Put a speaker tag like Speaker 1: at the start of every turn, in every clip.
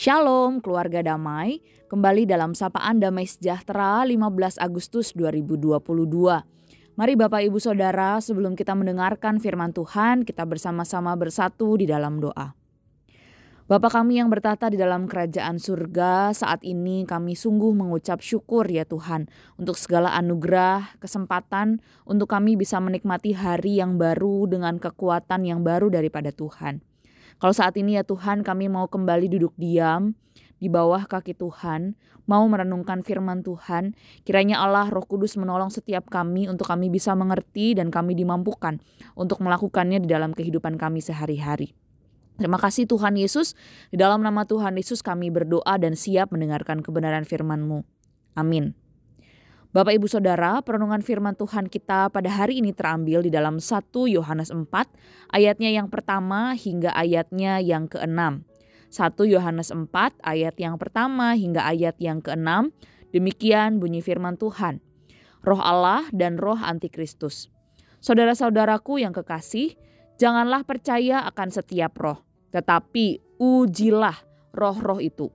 Speaker 1: Shalom keluarga damai, kembali dalam sapaan damai sejahtera 15 Agustus 2022. Mari Bapak Ibu Saudara, sebelum kita mendengarkan firman Tuhan, kita bersama-sama bersatu di dalam doa. Bapa kami yang bertata di dalam kerajaan surga, saat ini kami sungguh mengucap syukur ya Tuhan untuk segala anugerah, kesempatan untuk kami bisa menikmati hari yang baru dengan kekuatan yang baru daripada Tuhan. Kalau saat ini ya Tuhan kami mau kembali duduk diam di bawah kaki Tuhan, mau merenungkan firman Tuhan, kiranya Allah Roh Kudus menolong setiap kami untuk kami bisa mengerti dan kami dimampukan untuk melakukannya di dalam kehidupan kami sehari-hari. Terima kasih Tuhan Yesus, di dalam nama Tuhan Yesus kami berdoa dan siap mendengarkan kebenaran firman-Mu. Amin. Bapak Ibu Saudara, perenungan firman Tuhan kita pada hari ini terambil di dalam 1 Yohanes 4, ayatnya yang pertama hingga ayatnya yang keenam. 1 Yohanes 4 ayat yang pertama hingga ayat yang keenam, demikian bunyi firman Tuhan. Roh Allah dan roh antikristus. Saudara-saudaraku yang kekasih, janganlah percaya akan setiap roh, tetapi ujilah roh-roh itu.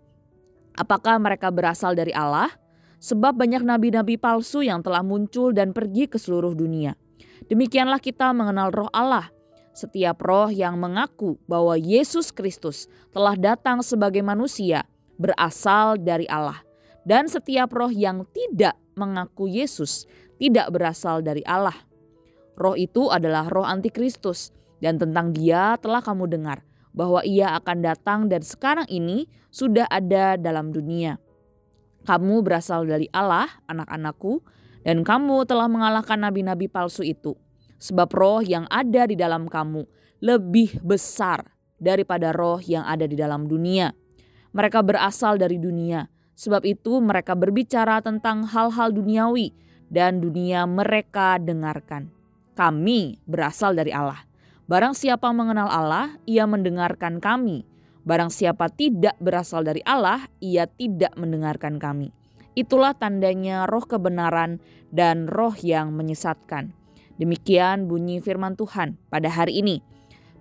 Speaker 1: Apakah mereka berasal dari Allah? Sebab banyak nabi-nabi palsu yang telah muncul dan pergi ke seluruh dunia. Demikianlah kita mengenal roh Allah. Setiap roh yang mengaku bahwa Yesus Kristus telah datang sebagai manusia berasal dari Allah. Dan setiap roh yang tidak mengaku Yesus tidak berasal dari Allah. Roh itu adalah roh antikristus dan tentang dia telah kamu dengar bahwa ia akan datang dan sekarang ini sudah ada dalam dunia. Kamu berasal dari Allah, anak-anakku, dan kamu telah mengalahkan nabi-nabi palsu itu. Sebab roh yang ada di dalam kamu lebih besar daripada roh yang ada di dalam dunia. Mereka berasal dari dunia, sebab itu mereka berbicara tentang hal-hal duniawi dan dunia mereka dengarkan. Kami berasal dari Allah. Barang siapa mengenal Allah, ia mendengarkan kami Barang siapa tidak berasal dari Allah, ia tidak mendengarkan kami. Itulah tandanya roh kebenaran dan roh yang menyesatkan. Demikian bunyi firman Tuhan pada hari ini.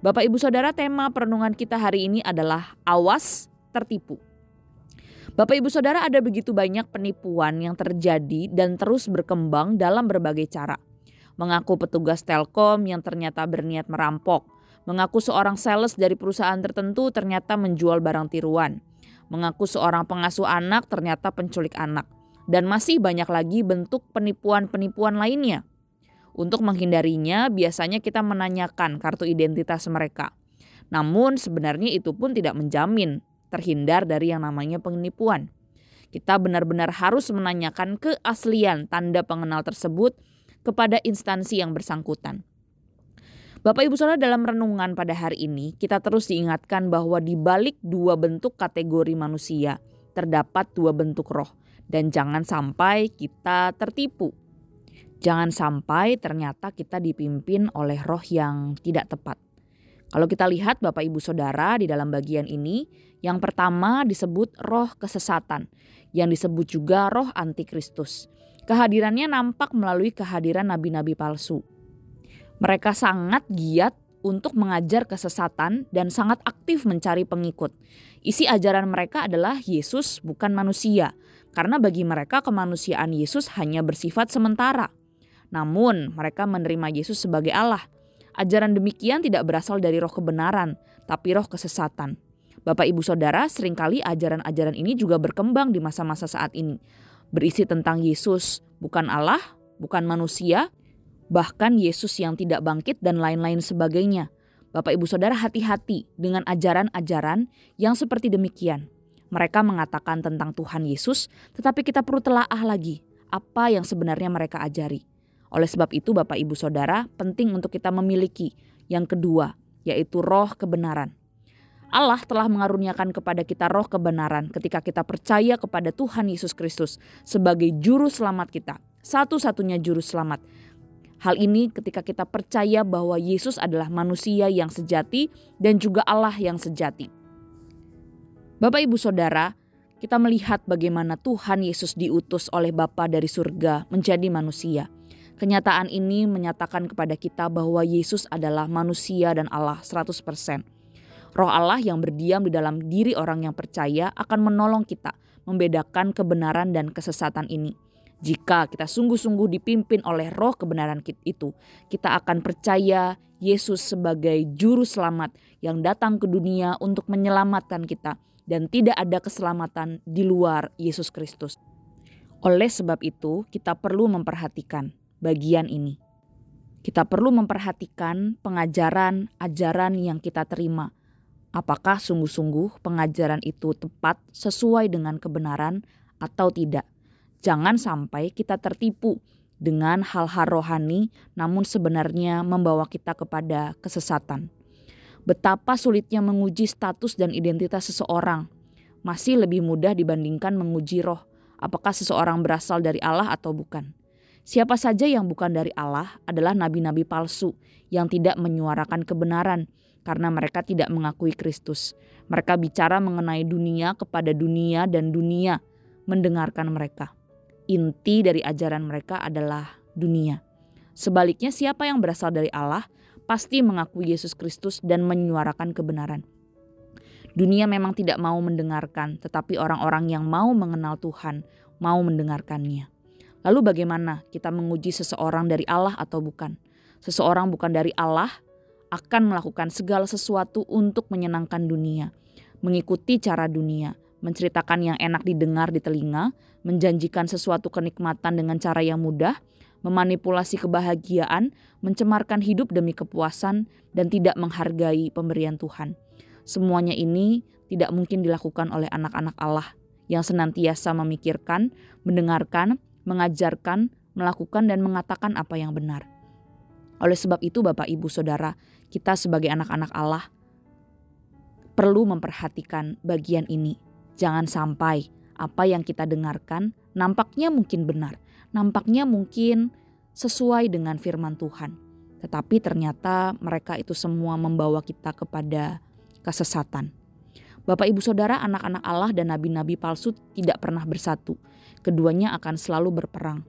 Speaker 1: Bapak Ibu Saudara, tema perenungan kita hari ini adalah awas tertipu. Bapak Ibu Saudara, ada begitu banyak penipuan yang terjadi dan terus berkembang dalam berbagai cara. Mengaku petugas Telkom yang ternyata berniat merampok, Mengaku seorang sales dari perusahaan tertentu ternyata menjual barang tiruan. Mengaku seorang pengasuh anak ternyata penculik anak. Dan masih banyak lagi bentuk penipuan-penipuan lainnya. Untuk menghindarinya, biasanya kita menanyakan kartu identitas mereka. Namun sebenarnya itu pun tidak menjamin terhindar dari yang namanya penipuan. Kita benar-benar harus menanyakan keaslian tanda pengenal tersebut kepada instansi yang bersangkutan. Bapak Ibu Saudara dalam renungan pada hari ini kita terus diingatkan bahwa di balik dua bentuk kategori manusia terdapat dua bentuk roh dan jangan sampai kita tertipu. Jangan sampai ternyata kita dipimpin oleh roh yang tidak tepat. Kalau kita lihat Bapak Ibu Saudara di dalam bagian ini, yang pertama disebut roh kesesatan, yang disebut juga roh antikristus. Kehadirannya nampak melalui kehadiran nabi-nabi palsu. Mereka sangat giat untuk mengajar kesesatan dan sangat aktif mencari pengikut. Isi ajaran mereka adalah Yesus bukan manusia, karena bagi mereka kemanusiaan Yesus hanya bersifat sementara. Namun, mereka menerima Yesus sebagai Allah. Ajaran demikian tidak berasal dari roh kebenaran, tapi roh kesesatan. Bapak, ibu, saudara, sering kali ajaran-ajaran ini juga berkembang di masa-masa saat ini, berisi tentang Yesus bukan Allah, bukan manusia, bahkan Yesus yang tidak bangkit dan lain-lain sebagainya. Bapak Ibu Saudara hati-hati dengan ajaran-ajaran yang seperti demikian. Mereka mengatakan tentang Tuhan Yesus, tetapi kita perlu telaah lagi apa yang sebenarnya mereka ajari. Oleh sebab itu Bapak Ibu Saudara penting untuk kita memiliki yang kedua, yaitu roh kebenaran. Allah telah mengaruniakan kepada kita roh kebenaran ketika kita percaya kepada Tuhan Yesus Kristus sebagai juru selamat kita, satu-satunya juru selamat Hal ini ketika kita percaya bahwa Yesus adalah manusia yang sejati dan juga Allah yang sejati. Bapak Ibu Saudara, kita melihat bagaimana Tuhan Yesus diutus oleh Bapa dari surga menjadi manusia. Kenyataan ini menyatakan kepada kita bahwa Yesus adalah manusia dan Allah 100%. Roh Allah yang berdiam di dalam diri orang yang percaya akan menolong kita membedakan kebenaran dan kesesatan ini. Jika kita sungguh-sungguh dipimpin oleh roh kebenaran itu, kita akan percaya Yesus sebagai juru selamat yang datang ke dunia untuk menyelamatkan kita dan tidak ada keselamatan di luar Yesus Kristus. Oleh sebab itu, kita perlu memperhatikan bagian ini. Kita perlu memperhatikan pengajaran, ajaran yang kita terima. Apakah sungguh-sungguh pengajaran itu tepat sesuai dengan kebenaran atau tidak? Jangan sampai kita tertipu dengan hal-hal rohani, namun sebenarnya membawa kita kepada kesesatan. Betapa sulitnya menguji status dan identitas seseorang, masih lebih mudah dibandingkan menguji roh, apakah seseorang berasal dari Allah atau bukan. Siapa saja yang bukan dari Allah adalah nabi-nabi palsu yang tidak menyuarakan kebenaran karena mereka tidak mengakui Kristus. Mereka bicara mengenai dunia kepada dunia dan dunia mendengarkan mereka. Inti dari ajaran mereka adalah dunia. Sebaliknya siapa yang berasal dari Allah pasti mengakui Yesus Kristus dan menyuarakan kebenaran. Dunia memang tidak mau mendengarkan, tetapi orang-orang yang mau mengenal Tuhan mau mendengarkannya. Lalu bagaimana kita menguji seseorang dari Allah atau bukan? Seseorang bukan dari Allah akan melakukan segala sesuatu untuk menyenangkan dunia, mengikuti cara dunia, menceritakan yang enak didengar di telinga, menjanjikan sesuatu kenikmatan dengan cara yang mudah, memanipulasi kebahagiaan, mencemarkan hidup demi kepuasan, dan tidak menghargai pemberian Tuhan. Semuanya ini tidak mungkin dilakukan oleh anak-anak Allah yang senantiasa memikirkan, mendengarkan, mengajarkan, melakukan, dan mengatakan apa yang benar. Oleh sebab itu, Bapak, Ibu, Saudara, kita sebagai anak-anak Allah perlu memperhatikan bagian ini. Jangan sampai apa yang kita dengarkan nampaknya mungkin benar, nampaknya mungkin sesuai dengan firman Tuhan. Tetapi ternyata mereka itu semua membawa kita kepada kesesatan. Bapak, ibu, saudara, anak-anak Allah dan nabi-nabi palsu tidak pernah bersatu. Keduanya akan selalu berperang.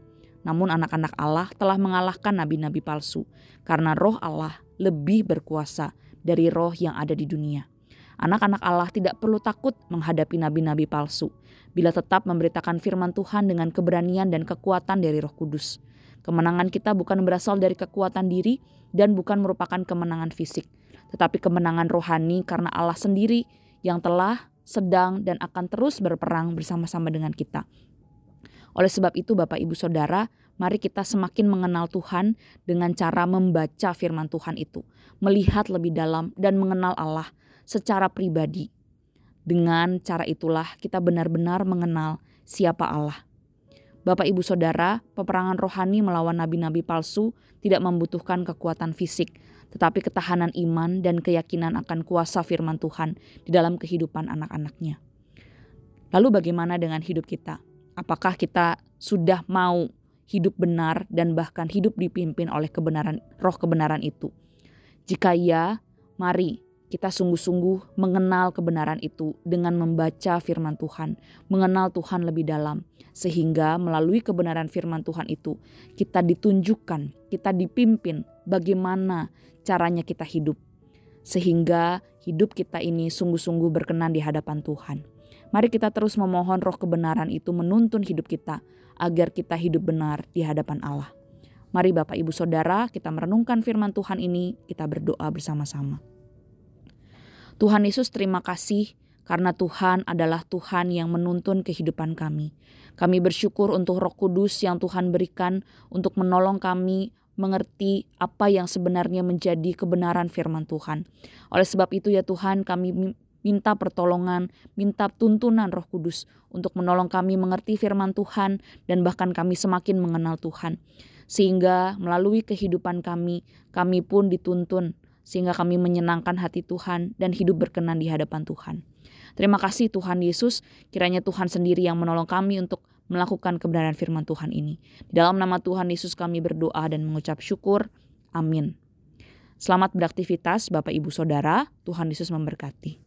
Speaker 1: Namun, anak-anak Allah telah mengalahkan nabi-nabi palsu karena Roh Allah lebih berkuasa dari roh yang ada di dunia. Anak-anak Allah tidak perlu takut menghadapi nabi-nabi palsu bila tetap memberitakan firman Tuhan dengan keberanian dan kekuatan dari Roh Kudus. Kemenangan kita bukan berasal dari kekuatan diri dan bukan merupakan kemenangan fisik, tetapi kemenangan rohani karena Allah sendiri yang telah, sedang, dan akan terus berperang bersama-sama dengan kita. Oleh sebab itu, Bapak, Ibu, Saudara, mari kita semakin mengenal Tuhan dengan cara membaca firman Tuhan itu, melihat lebih dalam, dan mengenal Allah secara pribadi. Dengan cara itulah kita benar-benar mengenal siapa Allah. Bapak, ibu, saudara, peperangan rohani melawan nabi-nabi palsu tidak membutuhkan kekuatan fisik, tetapi ketahanan iman dan keyakinan akan kuasa firman Tuhan di dalam kehidupan anak-anaknya. Lalu bagaimana dengan hidup kita? Apakah kita sudah mau hidup benar dan bahkan hidup dipimpin oleh kebenaran roh kebenaran itu? Jika iya, mari kita sungguh-sungguh mengenal kebenaran itu dengan membaca firman Tuhan, mengenal Tuhan lebih dalam, sehingga melalui kebenaran firman Tuhan itu kita ditunjukkan, kita dipimpin bagaimana caranya kita hidup, sehingga hidup kita ini sungguh-sungguh berkenan di hadapan Tuhan. Mari kita terus memohon roh kebenaran itu menuntun hidup kita agar kita hidup benar di hadapan Allah. Mari Bapak Ibu Saudara kita merenungkan firman Tuhan ini, kita berdoa bersama-sama. Tuhan Yesus terima kasih karena Tuhan adalah Tuhan yang menuntun kehidupan kami. Kami bersyukur untuk roh kudus yang Tuhan berikan untuk menolong kami mengerti apa yang sebenarnya menjadi kebenaran firman Tuhan. Oleh sebab itu ya Tuhan kami minta pertolongan, minta tuntunan roh kudus untuk menolong kami mengerti firman Tuhan dan bahkan kami semakin mengenal Tuhan. Sehingga melalui kehidupan kami, kami pun dituntun sehingga kami menyenangkan hati Tuhan dan hidup berkenan di hadapan Tuhan. Terima kasih Tuhan Yesus, kiranya Tuhan sendiri yang menolong kami untuk melakukan kebenaran firman Tuhan ini. Di dalam nama Tuhan Yesus kami berdoa dan mengucap syukur. Amin. Selamat beraktivitas Bapak Ibu Saudara, Tuhan Yesus memberkati.